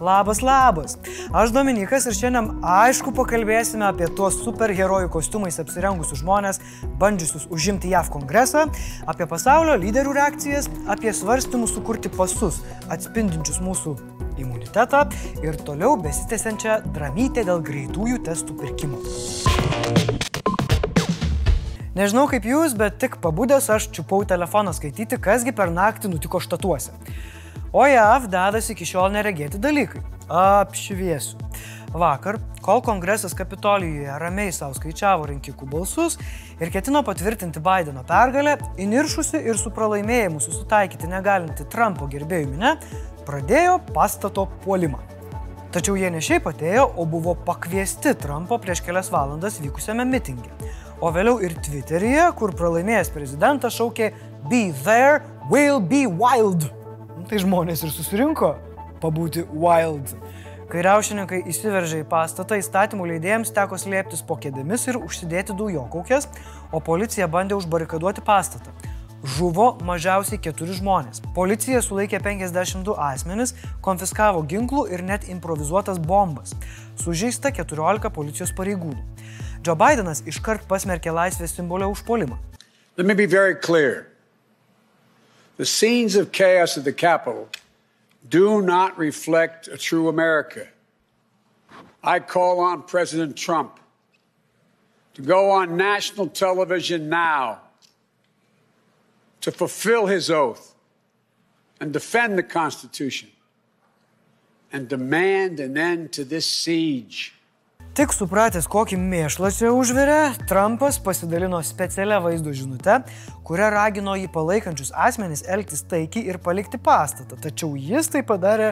Labas, labas. Aš Dominikas ir šiandien aišku pakalbėsime apie tuos superherojų kostiumais apsirengusius žmonės, bandžiusius užimti JAV kongresą, apie pasaulio lyderių reakcijas, apie svarstymus sukurti pasus, atspindinčius mūsų imunitetą ir toliau besitęsiančią dramytę dėl greitųjų testų pirkimo. Nežinau kaip jūs, bet tik pabudęs aš čiupau telefoną skaityti, kasgi per naktį nutiko štatuose. O JAV dedasi iki šiol neregėti dalykai. Apšviesiu. Vakar, kol kongresas Kapitolijuje ramiai savo skaičiavo rinkikų balsus ir ketino patvirtinti Bideno pergalę, įniršusi ir su pralaimėjimu susitaikyti negalinti Trumpo gerbėjų minę, pradėjo pastato puolimą. Tačiau jie ne šiaip atėjo, o buvo pakviesti Trumpo prieš kelias valandas vykusiame mitingė o vėliau ir Twitteryje, kur pralaimėjęs prezidentas šaukė Be there, will be wild. Tai žmonės ir susirinko pabūti wild. Kai riaušininkai įsiveržė į pastatą, įstatymų leidėjams teko slėptis po kėdėmis ir užsidėti dujokaukės, o policija bandė užbarikaduoti pastatą. Žuvo mažiausiai keturi žmonės. Policija sulaikė 52 asmenis, konfiskavo ginklų ir net improvizuotas bombas. Sužeista 14 policijos pareigūnų. Joe Bidenas iškart pasmerkė laisvės simbolio užpolimą. Let me be very clear. The scenes of chaos at the Capitol do not reflect a true America. I call on President Trump to go on national television now to fulfill his oath and defend the Constitution and demand an end to this siege. Tik supratęs, kokį mėšlą čia užvirė, Trumpas pasidalino specialią vaizdo žinutę, kuria ragino jį palaikančius asmenys elgtis taikiai ir palikti pastatą. Tačiau jis tai padarė,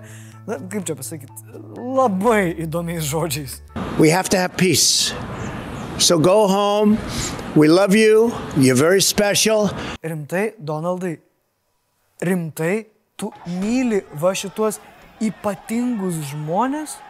na, kaip čia pasakyti, labai įdomiais žodžiais. We have to have peace. So go home. We love you. You're very special. Rimtai, Donaldai, rimtai, tu myli va šituos ypatingus žmonės?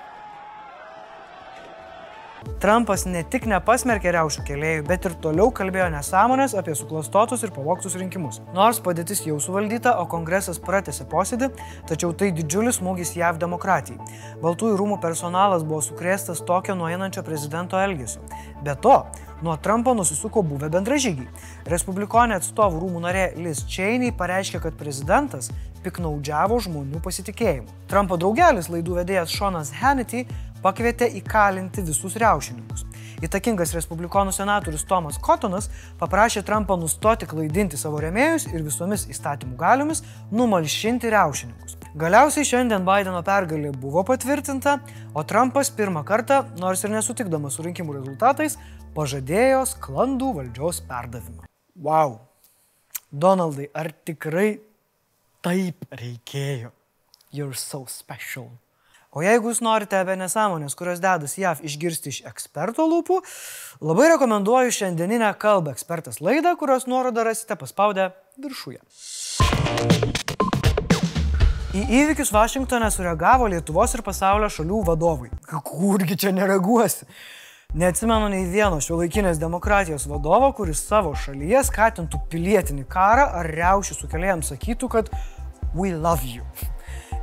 Trumpas ne tik nepasmerkė riaušių keliaivių, bet ir toliau kalbėjo nesąmonės apie suklastotus ir pavoktus rinkimus. Nors padėtis jau suvaldyta, o kongresas pratęsė posėdį, tačiau tai didžiulis smūgis JAV demokratijai. Baltųjų rūmų personalas buvo sukrėstas tokio nueinančio prezidento elgesio. Be to, nuo Trumpo nusisuko buvę bendražygiai. Respublikonė atstovų rūmų narė Liz Cheney pareiškė, kad prezidentas piknaudžiavo žmonių pasitikėjimu. Trumpo draugelis laidų vedėjas Seanas Hannity pakvietė įkalinti visus riaušininkus. Įtakingas respublikonų senatorius Tomas Kotonas paprašė Trumpą nustoti klaidinti savo remėjus ir visomis įstatymų galiomis numalšinti riaušininkus. Galiausiai šiandien Bideno pergalė buvo patvirtinta, o Trumpas pirmą kartą, nors ir nesutikdamas su rinkimų rezultatais, pažadėjo sklandų valdžios perdavimą. Wow. Donaldai, ar tikrai taip reikėjo? You're so special. O jeigu jūs norite apie nesąmonės, kurios dedas JAV išgirsti iš eksperto lūpų, labai rekomenduoju šiandieninę kalbą ekspertas laidą, kurios nuorodą rasite paspaudę viršuje. Į įvykius Vašingtone sureagavo Lietuvos ir pasaulio šalių vadovai. Kurgi čia nereaguosi? Neatsimenu nei vieno šio laikinės demokratijos vadovo, kuris savo šalyje skatintų pilietinį karą ar riaušių sukėlėjams sakytų, kad we love you.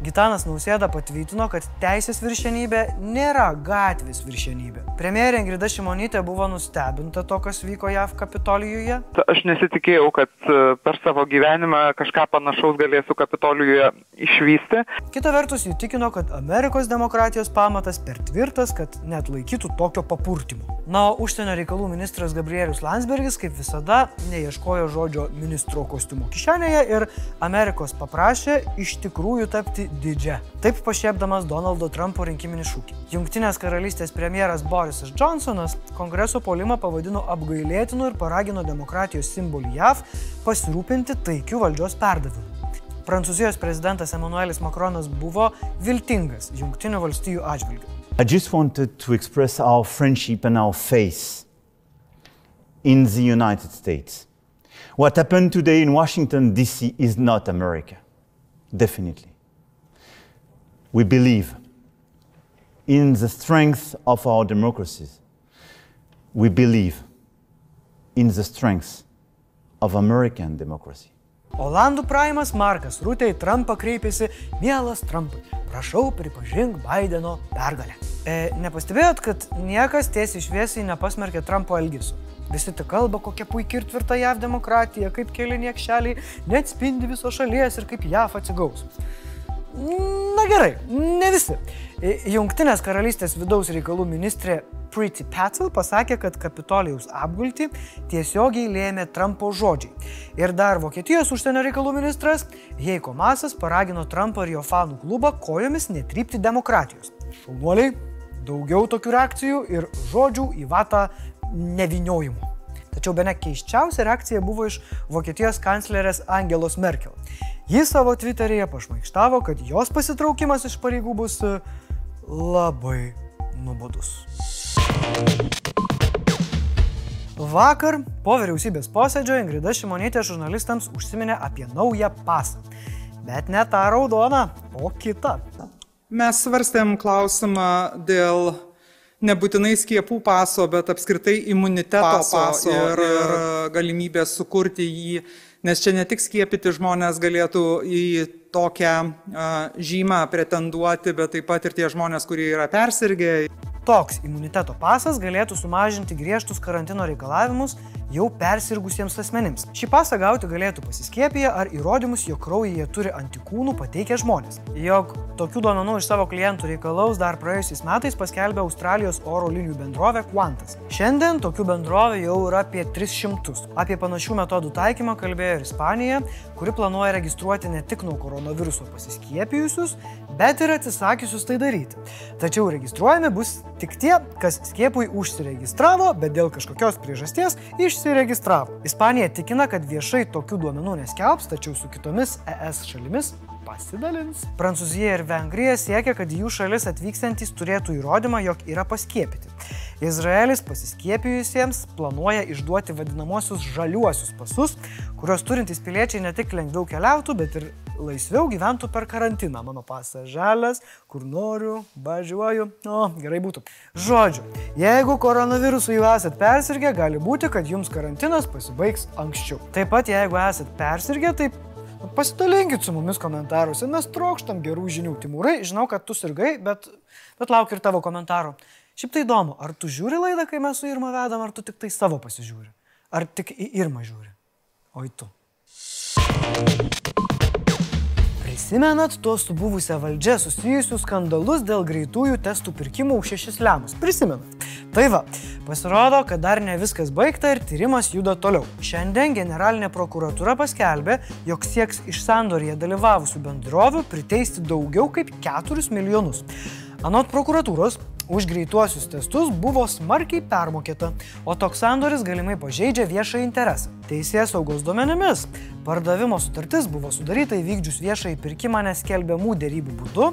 Gitanas Nausėda patvirtino, kad teisės viršenybė nėra gatvės viršenybė. Premjerė Ingrida Šimonytė buvo nustebinta to, kas vyko JAV Kapitolijuje. Aš nesitikėjau, kad e, per savo gyvenimą kažką panašaus galėsiu Kapitolijuje išvysti. Kita vertus, jį tikino, kad Amerikos demokratijos pamatas per tvirtas, kad net laikytų tokio papurtimo. Na, o užsienio reikalų ministras Gabrielius Landsbergis, kaip visada, neieškojo žodžio ministro kostiumo kišenėje ir Amerikos paprašė iš tikrųjų tapti didžia. Taip pašiepdamas Donaldo Trumpo rinkiminį šūkį. Junktinės karalystės premjeras Borisas Johnsonas kongreso polimą pavadino apgailėtinu ir paragino demokratijos simbolį JAV pasirūpinti taikių valdžios perdavimu. Prancūzijos prezidentas Emmanuelis Macronas buvo viltingas Junktinių valstijų atžvilgiu. I just wanted to express our friendship and our faith in the United States. What happened today in Washington, D.C. is not America. Definitely. We believe in the strength of our democracies. We believe in the strength of American democracy. Olandų praimas Markas Rūtė į Trumpą kreipėsi, mielas Trumpai, prašau pripažink Bideno pergalę. E, nepastebėjot, kad niekas tiesiai šviesiai nepasmerkė Trumpo elgesio. Visi tik kalba, kokia puikia ir tvirta JAV demokratija, kaip keli niekšeliai neatspindi viso šalies ir kaip JAV atsigaus. Na gerai, ne visi. E, Junktinės karalystės vidaus reikalų ministrė Pretty Patel pasakė, kad Kapitolijos apgulti tiesiogiai lėmė Trumpo žodžiai. Ir dar Vokietijos užsienio reikalų ministras Heiko Masas paragino Trumpą ir jo fanų klubą kojomis netrypti demokratijos. Šaunuoliai, daugiau tokių reakcijų ir žodžių į vatą neviniojimų. Tačiau be ne keiščiausia reakcija buvo iš Vokietijos kanclerės Angelos Merkel. Jis savo Twitter'yje pašmaikštavo, kad jos pasitraukimas iš pareigų bus e, labai nubodus. Vakar po vyriausybės posėdžio Ingrida Šimonytė žurnalistams užsiminė apie naują pasą. Bet ne tą raudoną, o kitą. Mes svarstėm klausimą dėl nebūtinai skiepų paso, bet apskritai imuniteto paso, paso ir, ir galimybės sukurti jį, nes čia ne tik skiepyti žmonės galėtų į tokią a, žymą pretenduoti, bet taip pat ir tie žmonės, kurie yra persirgę. Toks imuniteto pasas galėtų sumažinti griežtus karantino reikalavimus jau persirgusiems asmenims. Šį pasą gauti galėtų pasiskiepiję ar įrodymus, jog kraujyje turi antikūnų pateikę žmonės. Jog tokių duomenų iš savo klientų reikalaus dar praėjusiais metais paskelbė Australijos oro linijų bendrovė Qantas. Šiandien tokių bendrovė jau yra apie 300. Apie panašių metodų taikymą kalbėjo ir Ispanija, kuri planuoja registruoti ne tik nuo koronaviruso pasiskiepijusius, bet ir atsisakiusius tai daryti. Tačiau registruojami bus tik tie, kas skiepui užsiregistravo, bet dėl kažkokios priežasties išsiregistravo. Ispanija tikina, kad viešai tokių duomenų neskelbs, tačiau su kitomis ES šalimis pasidalins. Prancūzija ir Vengrija siekia, kad jų šalis atvykstantys turėtų įrodymą, jog yra paskiepyti. Izraelis pasiskiepijusiems planuoja išduoti vadinamosius žaliuosius pasus, kuriuos turintys piliečiai ne tik lengviau keliautų, bet ir laisviau gyventų per karantiną. Mano pasas žalias, kur noriu, važiuoju. O, gerai būtų. Žodžiu, jeigu koronavirusu jau esat persirgę, gali būti, kad jums karantinas pasibaigs anksčiau. Taip pat, jeigu esat persirgę, tai pasidalinkit su mumis komentaruose, mes trokštam gerų žinių. Timūrai, žinau, kad tu sirgai, bet, bet laukiu ir tavo komentarų. Šiaip tai įdomu, ar tu žiūri laidą, kai mes su Irma vedam, ar tu tik tai savo pasižiūri? Ar tik į Irmą žiūri? Oi tu. Prisimenat tuos su buvusią valdžia susijusius skandalus dėl greitųjų testų pirkimų už šešis lemus? Prisimenat? Tai va, pasirodo, kad dar ne viskas baigta ir tyrimas juda toliau. Šiandien generalinė prokuratūra paskelbė, jog sieks iš sandorėje dalyvavusių bendrovių priteisti daugiau kaip 4 milijonus. Anot prokuratūros, už greituosius testus buvo smarkiai permokėta, o toks sandoris galimai pažeidžia viešą interesą. Teisės saugos duomenimis pardavimo sutartis buvo sudaryta įvykdžius viešąjį pirkimą neskelbiamų dėrybų būdu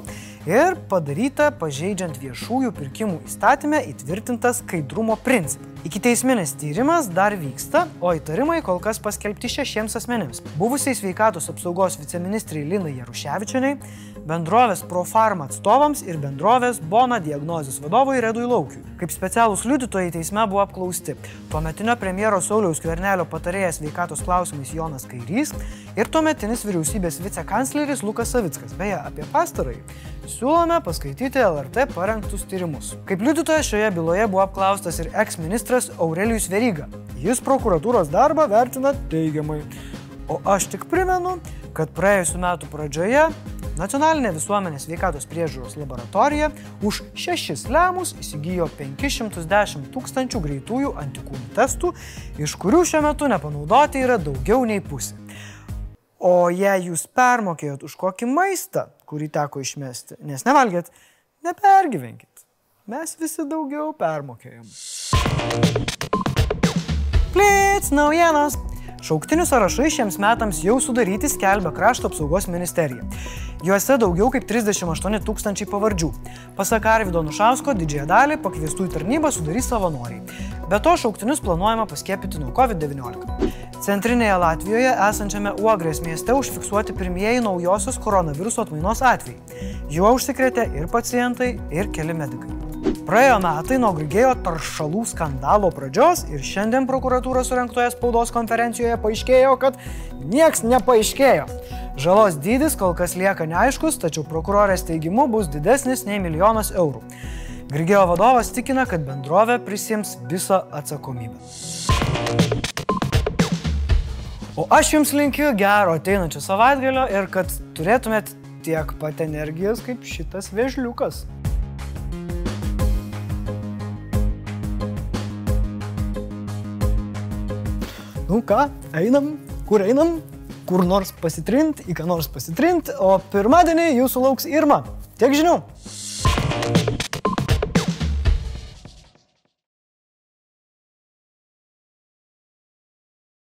ir padaryta pažeidžiant viešųjų pirkimų įstatymę įtvirtintą skaidrumo principą. Iki teisminis tyrimas dar vyksta, o įtarimai kol kas paskelbti šešiems asmenims. Buvusiai sveikatos apsaugos viceministrai Linai Jaruševičianiai, bendrovės Profarma atstovams ir bendrovės Bona diagnozijos vadovui Redui Laukiui. Kaip specialūs liudytojai teisme buvo apklausti tuometinio premjero Sauliaus Kvernelio patarėjas sveikatos klausimais Jonas Kairys ir tuometinis vyriausybės vicekancleris Lukas Savickas. Beje, apie pastarąjį siūlome paskaityti LRT parengtus tyrimus. Kaip liudytojas šioje byloje buvo apklaustas ir eksministras Aurelijus Veryga. Jis prokuratūros darbą vertina teigiamai. O aš tik primenu, kad praėjusiu metu pradžioje Nacionalinė visuomenės sveikatos priežiūros laboratorija už 6 lemus įsigijo 510 tūkstančių greitųjų antikūnų testų, iš kurių šiuo metu nepanaudoti yra daugiau nei pusė. O jei jūs permokėjot už kokį maistą, kurį teko išmesti, nes nevalgėt, nepergyvenkit. Mes visi daugiau permokėjom. Plėts naujienos. Šauktinių sąrašai šiems metams jau sudaryti skelbia Krašto apsaugos ministerija. Juose daugiau kaip 38 tūkstančiai pavardžių. Pasak Arvido Nušausko, didžiąją dalį pakviestų į tarnybą sudarys savanoriai. Be to, šauktinius planuojama paskiepyti nuo COVID-19. Centrinėje Latvijoje esančiame Uogrės mieste užfiksuoti pirmieji naujosios koronaviruso atmainos atvejai. Juo užsikrėtė ir pacientai, ir keli medikai. Praėjo metai nuo Grigėjo taršalų skandalo pradžios ir šiandien prokuratūros surinktoje spaudos konferencijoje paaiškėjo, kad nieks nepaaiškėjo. Žalos dydis kol kas lieka neaiškus, tačiau prokurorės teigimu bus didesnis nei milijonas eurų. Grigėjo vadovas tikina, kad bendrovė prisims visą atsakomybę. O aš jums linkiu gero ateinančio savaitgalio ir kad turėtumėt tiek pat energijos kaip šitas vėžliukas. Nu ką, einam, kur einam, kur nors pasitrint, į ką nors pasitrint, o pirmadienį jūsų lauks Irma. Tiek žinių.